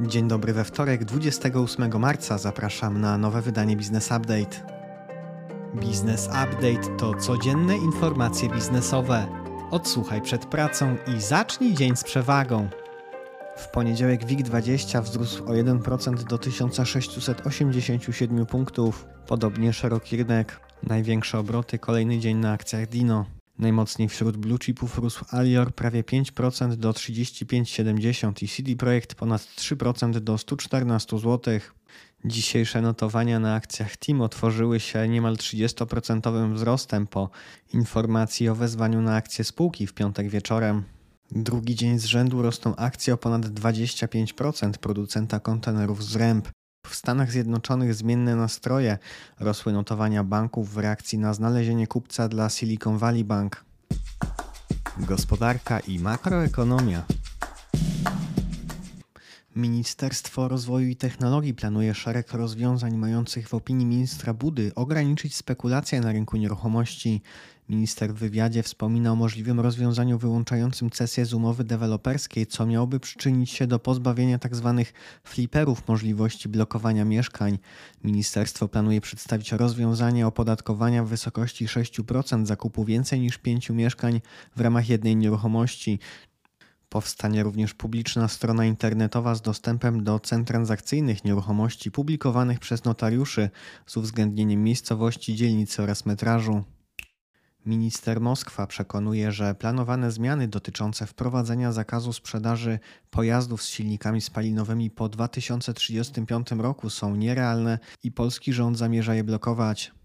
Dzień dobry we wtorek, 28 marca. Zapraszam na nowe wydanie Business Update. Business Update to codzienne informacje biznesowe. Odsłuchaj przed pracą i zacznij dzień z przewagą. W poniedziałek WIG20 wzrósł o 1% do 1687 punktów. Podobnie szeroki rynek. Największe obroty kolejny dzień na akcjach Dino. Najmocniej wśród blue chipów rósł Alior prawie 5% do 35,70 i CD Projekt ponad 3% do 114 zł. Dzisiejsze notowania na akcjach Team otworzyły się niemal 30% wzrostem po informacji o wezwaniu na akcje spółki w piątek wieczorem. Drugi dzień z rzędu rosną akcje o ponad 25% producenta kontenerów z Ręb. W Stanach Zjednoczonych zmienne nastroje rosły notowania banków w reakcji na znalezienie kupca dla Silicon Valley Bank. Gospodarka i makroekonomia. Ministerstwo Rozwoju i Technologii planuje szereg rozwiązań mających w opinii ministra Budy ograniczyć spekulacje na rynku nieruchomości. Minister w wywiadzie wspomina o możliwym rozwiązaniu wyłączającym cesję z umowy deweloperskiej, co miałoby przyczynić się do pozbawienia tzw. Tak fliperów możliwości blokowania mieszkań. Ministerstwo planuje przedstawić rozwiązanie opodatkowania w wysokości 6% zakupu więcej niż 5 mieszkań w ramach jednej nieruchomości. Powstanie również publiczna strona internetowa z dostępem do cen transakcyjnych nieruchomości publikowanych przez notariuszy z uwzględnieniem miejscowości, dzielnicy oraz metrażu. Minister Moskwa przekonuje, że planowane zmiany dotyczące wprowadzenia zakazu sprzedaży pojazdów z silnikami spalinowymi po 2035 roku są nierealne i polski rząd zamierza je blokować.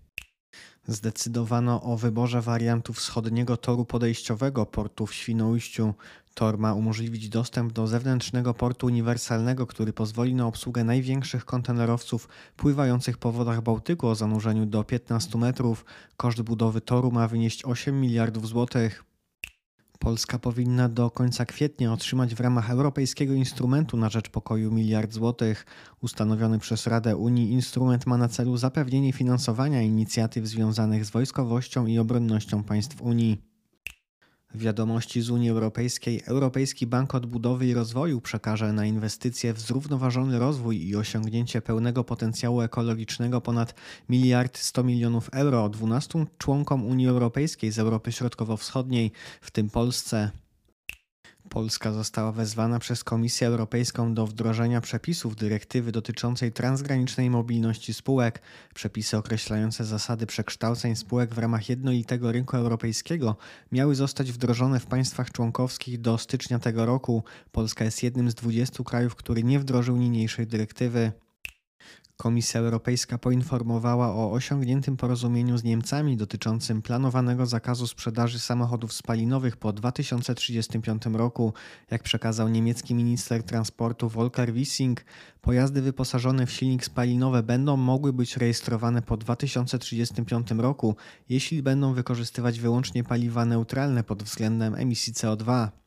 Zdecydowano o wyborze wariantu wschodniego toru podejściowego portu w Świnoujściu. Tor ma umożliwić dostęp do zewnętrznego portu uniwersalnego, który pozwoli na obsługę największych kontenerowców pływających po wodach Bałtyku o zanurzeniu do 15 metrów. Koszt budowy toru ma wynieść 8 miliardów złotych. Polska powinna do końca kwietnia otrzymać w ramach Europejskiego Instrumentu na Rzecz Pokoju miliard złotych. Ustanowiony przez Radę Unii instrument ma na celu zapewnienie finansowania inicjatyw związanych z wojskowością i obronnością państw Unii. Wiadomości z Unii Europejskiej Europejski Bank Odbudowy i Rozwoju przekaże na inwestycje w zrównoważony rozwój i osiągnięcie pełnego potencjału ekologicznego ponad miliard 100 milionów euro 12 członkom Unii Europejskiej z Europy Środkowo-Wschodniej, w tym Polsce. Polska została wezwana przez Komisję Europejską do wdrożenia przepisów dyrektywy dotyczącej transgranicznej mobilności spółek. Przepisy określające zasady przekształceń spółek w ramach jednolitego rynku europejskiego miały zostać wdrożone w państwach członkowskich do stycznia tego roku. Polska jest jednym z 20 krajów, który nie wdrożył niniejszej dyrektywy. Komisja Europejska poinformowała o osiągniętym porozumieniu z Niemcami dotyczącym planowanego zakazu sprzedaży samochodów spalinowych po 2035 roku. Jak przekazał niemiecki minister transportu Volker Wissing, pojazdy wyposażone w silnik spalinowy będą mogły być rejestrowane po 2035 roku, jeśli będą wykorzystywać wyłącznie paliwa neutralne pod względem emisji CO2.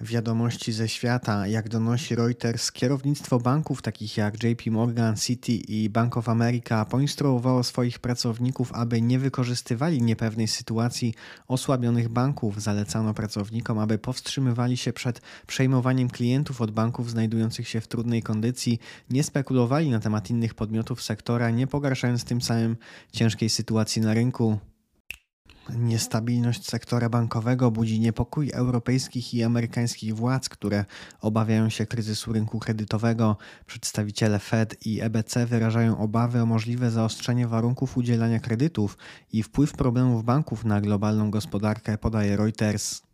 Wiadomości ze świata, jak donosi Reuters, kierownictwo banków takich jak JP Morgan, Citi i Bank of America poinstruowało swoich pracowników, aby nie wykorzystywali niepewnej sytuacji osłabionych banków. Zalecano pracownikom, aby powstrzymywali się przed przejmowaniem klientów od banków znajdujących się w trudnej kondycji, nie spekulowali na temat innych podmiotów sektora, nie pogarszając tym samym ciężkiej sytuacji na rynku. Niestabilność sektora bankowego budzi niepokój europejskich i amerykańskich władz, które obawiają się kryzysu rynku kredytowego. Przedstawiciele Fed i EBC wyrażają obawy o możliwe zaostrzenie warunków udzielania kredytów i wpływ problemów banków na globalną gospodarkę, podaje Reuters.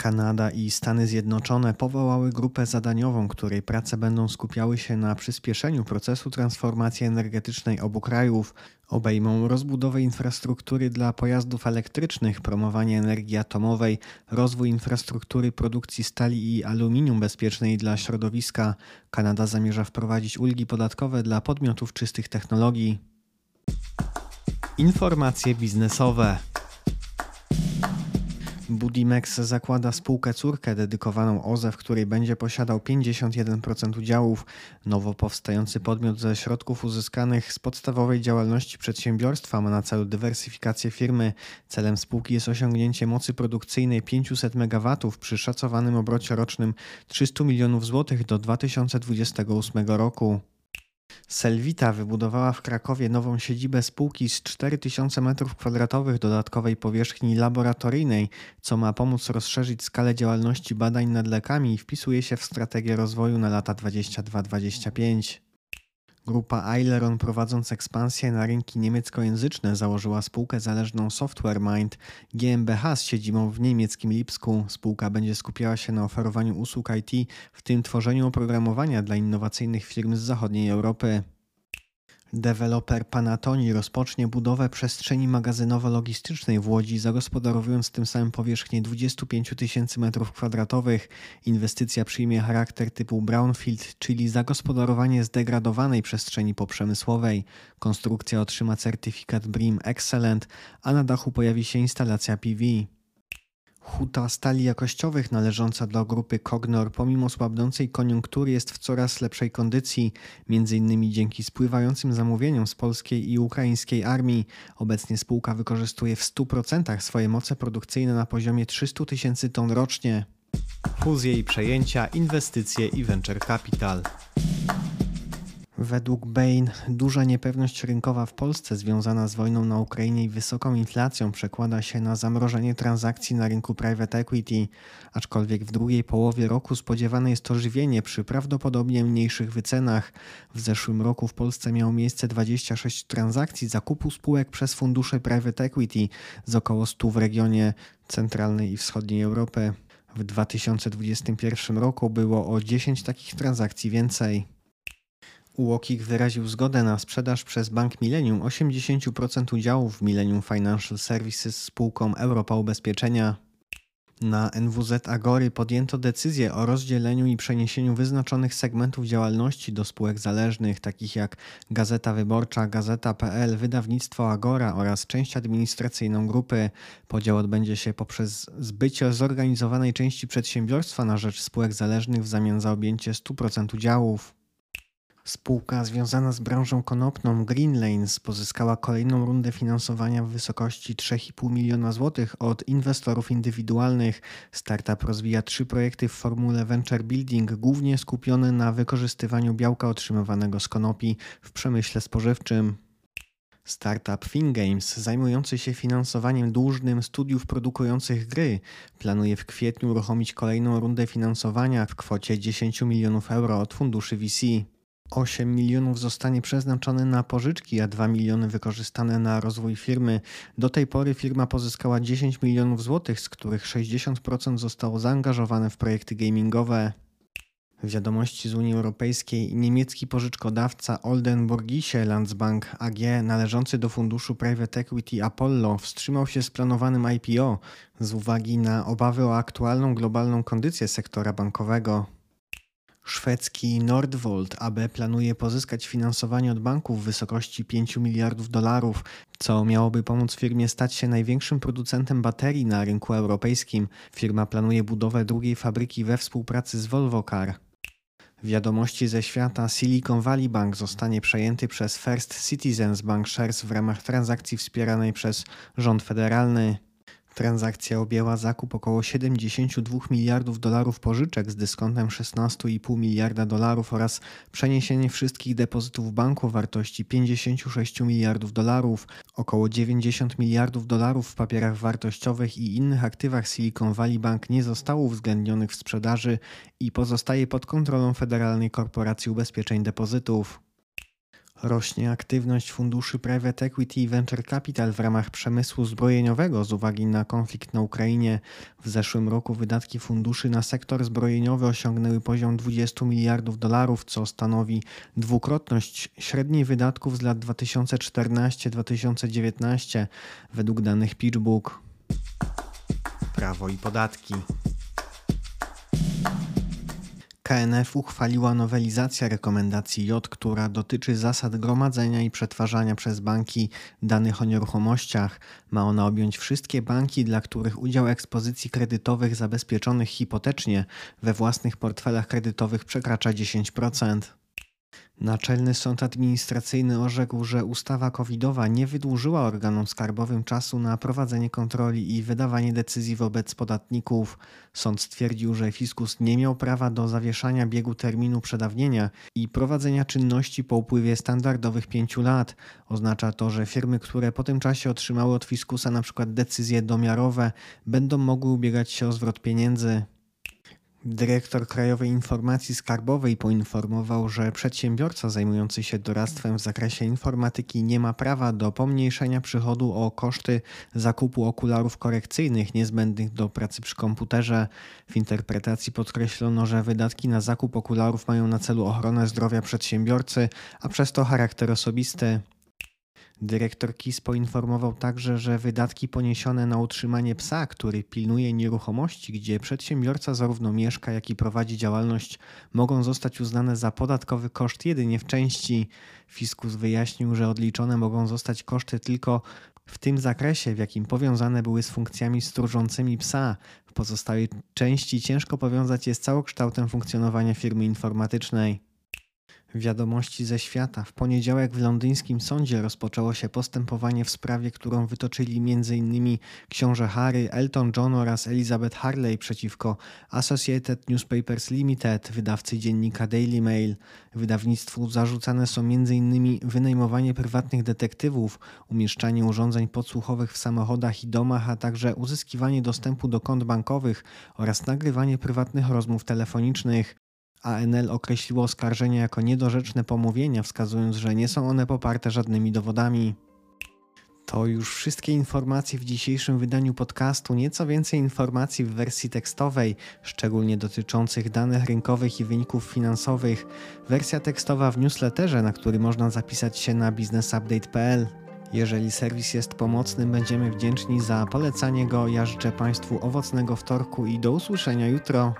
Kanada i Stany Zjednoczone powołały grupę zadaniową, której prace będą skupiały się na przyspieszeniu procesu transformacji energetycznej obu krajów. Obejmą rozbudowę infrastruktury dla pojazdów elektrycznych, promowanie energii atomowej, rozwój infrastruktury produkcji stali i aluminium bezpiecznej dla środowiska. Kanada zamierza wprowadzić ulgi podatkowe dla podmiotów czystych technologii. Informacje biznesowe. Budimex zakłada spółkę córkę dedykowaną OZE, w której będzie posiadał 51% udziałów. Nowo powstający podmiot ze środków uzyskanych z podstawowej działalności przedsiębiorstwa ma na celu dywersyfikację firmy. Celem spółki jest osiągnięcie mocy produkcyjnej 500 MW przy szacowanym obrocie rocznym 300 milionów złotych do 2028 roku. Selwita wybudowała w Krakowie nową siedzibę spółki z 4000 m2 dodatkowej powierzchni laboratoryjnej, co ma pomóc rozszerzyć skalę działalności badań nad lekami i wpisuje się w strategię rozwoju na lata 22-25. Grupa Aileron prowadząc ekspansję na rynki niemieckojęzyczne założyła spółkę zależną Software Mind GmbH z siedzibą w niemieckim Lipsku. Spółka będzie skupiała się na oferowaniu usług IT, w tym tworzeniu oprogramowania dla innowacyjnych firm z zachodniej Europy. Deweloper Panatoni rozpocznie budowę przestrzeni magazynowo-logistycznej w Łodzi, zagospodarowując tym samym powierzchnię 25 tysięcy m2. Inwestycja przyjmie charakter typu brownfield, czyli zagospodarowanie zdegradowanej przestrzeni poprzemysłowej. Konstrukcja otrzyma certyfikat BREEAM Excellent, a na dachu pojawi się instalacja PV. Huta stali jakościowych należąca do grupy Cognor pomimo słabnącej koniunktury jest w coraz lepszej kondycji, m.in. dzięki spływającym zamówieniom z polskiej i ukraińskiej armii. Obecnie spółka wykorzystuje w 100% swoje moce produkcyjne na poziomie 300 tysięcy ton rocznie. Fuzje i przejęcia, inwestycje i venture capital. Według Bain duża niepewność rynkowa w Polsce związana z wojną na Ukrainie i wysoką inflacją przekłada się na zamrożenie transakcji na rynku private equity, aczkolwiek w drugiej połowie roku spodziewane jest ożywienie przy prawdopodobnie mniejszych wycenach. W zeszłym roku w Polsce miało miejsce 26 transakcji zakupu spółek przez fundusze private equity z około 100 w regionie centralnej i wschodniej Europy. W 2021 roku było o 10 takich transakcji więcej. UOKiK wyraził zgodę na sprzedaż przez Bank Millennium 80% udziałów w Millennium Financial Services spółką Europa Ubezpieczenia. Na NWZ Agory podjęto decyzję o rozdzieleniu i przeniesieniu wyznaczonych segmentów działalności do spółek zależnych, takich jak Gazeta Wyborcza, Gazeta.pl, Wydawnictwo Agora oraz część administracyjną grupy. Podział odbędzie się poprzez zbycie zorganizowanej części przedsiębiorstwa na rzecz spółek zależnych w zamian za objęcie 100% udziałów. Spółka związana z branżą konopną Green Lanes pozyskała kolejną rundę finansowania w wysokości 3,5 miliona złotych od inwestorów indywidualnych. Startup rozwija trzy projekty w formule venture building, głównie skupione na wykorzystywaniu białka otrzymywanego z konopi w przemyśle spożywczym. Startup FinGames, zajmujący się finansowaniem dłużnym studiów produkujących gry, planuje w kwietniu uruchomić kolejną rundę finansowania w kwocie 10 milionów euro od funduszy VC. 8 milionów zostanie przeznaczone na pożyczki, a 2 miliony wykorzystane na rozwój firmy. Do tej pory firma pozyskała 10 milionów złotych, z których 60% zostało zaangażowane w projekty gamingowe. Wiadomości z Unii Europejskiej niemiecki pożyczkodawca Oldenburgische Landsbank AG należący do funduszu Private Equity Apollo wstrzymał się z planowanym IPO z uwagi na obawy o aktualną globalną kondycję sektora bankowego. Szwedzki Nordvolt AB planuje pozyskać finansowanie od banków w wysokości 5 miliardów dolarów, co miałoby pomóc firmie stać się największym producentem baterii na rynku europejskim. Firma planuje budowę drugiej fabryki we współpracy z Volvo Car. Wiadomości ze świata Silicon Valley Bank zostanie przejęty przez First Citizens Bank Shares w ramach transakcji wspieranej przez rząd federalny. Transakcja objęła zakup około 72 miliardów dolarów pożyczek z dyskontem 16,5 miliarda dolarów oraz przeniesienie wszystkich depozytów banku o wartości 56 miliardów dolarów, około 90 miliardów dolarów w papierach wartościowych i innych aktywach Silicon Valley Bank nie zostało uwzględnionych w sprzedaży i pozostaje pod kontrolą Federalnej Korporacji Ubezpieczeń Depozytów. Rośnie aktywność funduszy private equity i venture capital w ramach przemysłu zbrojeniowego z uwagi na konflikt na Ukrainie. W zeszłym roku wydatki funduszy na sektor zbrojeniowy osiągnęły poziom 20 miliardów dolarów, co stanowi dwukrotność średniej wydatków z lat 2014-2019 według danych PitchBook. Prawo i podatki. KNF uchwaliła nowelizację rekomendacji J, która dotyczy zasad gromadzenia i przetwarzania przez banki danych o nieruchomościach. Ma ona objąć wszystkie banki, dla których udział ekspozycji kredytowych zabezpieczonych hipotecznie we własnych portfelach kredytowych przekracza 10%. Naczelny Sąd Administracyjny orzekł, że ustawa covidowa nie wydłużyła organom skarbowym czasu na prowadzenie kontroli i wydawanie decyzji wobec podatników. Sąd stwierdził, że fiskus nie miał prawa do zawieszania biegu terminu przedawnienia i prowadzenia czynności po upływie standardowych pięciu lat. Oznacza to, że firmy, które po tym czasie otrzymały od fiskusa np. decyzje domiarowe, będą mogły ubiegać się o zwrot pieniędzy. Dyrektor Krajowej Informacji Skarbowej poinformował, że przedsiębiorca zajmujący się doradztwem w zakresie informatyki nie ma prawa do pomniejszenia przychodu o koszty zakupu okularów korekcyjnych niezbędnych do pracy przy komputerze. W interpretacji podkreślono, że wydatki na zakup okularów mają na celu ochronę zdrowia przedsiębiorcy, a przez to charakter osobisty. Dyrektor KIS poinformował także, że wydatki poniesione na utrzymanie psa, który pilnuje nieruchomości, gdzie przedsiębiorca zarówno mieszka, jak i prowadzi działalność, mogą zostać uznane za podatkowy koszt jedynie w części. Fiskus wyjaśnił, że odliczone mogą zostać koszty tylko w tym zakresie, w jakim powiązane były z funkcjami stróżącymi psa. W pozostałej części ciężko powiązać je z całokształtem funkcjonowania firmy informatycznej. Wiadomości ze świata. W poniedziałek w londyńskim sądzie rozpoczęło się postępowanie w sprawie, którą wytoczyli m.in. książę Harry, Elton John oraz Elizabeth Harley przeciwko Associated Newspapers Limited, wydawcy dziennika Daily Mail. Wydawnictwu zarzucane są m.in. wynajmowanie prywatnych detektywów, umieszczanie urządzeń podsłuchowych w samochodach i domach, a także uzyskiwanie dostępu do kont bankowych oraz nagrywanie prywatnych rozmów telefonicznych. ANL określiło oskarżenia jako niedorzeczne pomówienia, wskazując, że nie są one poparte żadnymi dowodami. To już wszystkie informacje w dzisiejszym wydaniu podcastu. Nieco więcej informacji w wersji tekstowej, szczególnie dotyczących danych rynkowych i wyników finansowych. Wersja tekstowa w newsletterze, na który można zapisać się na businessupdate.pl. Jeżeli serwis jest pomocny, będziemy wdzięczni za polecanie go. Ja życzę Państwu owocnego wtorku i do usłyszenia jutro.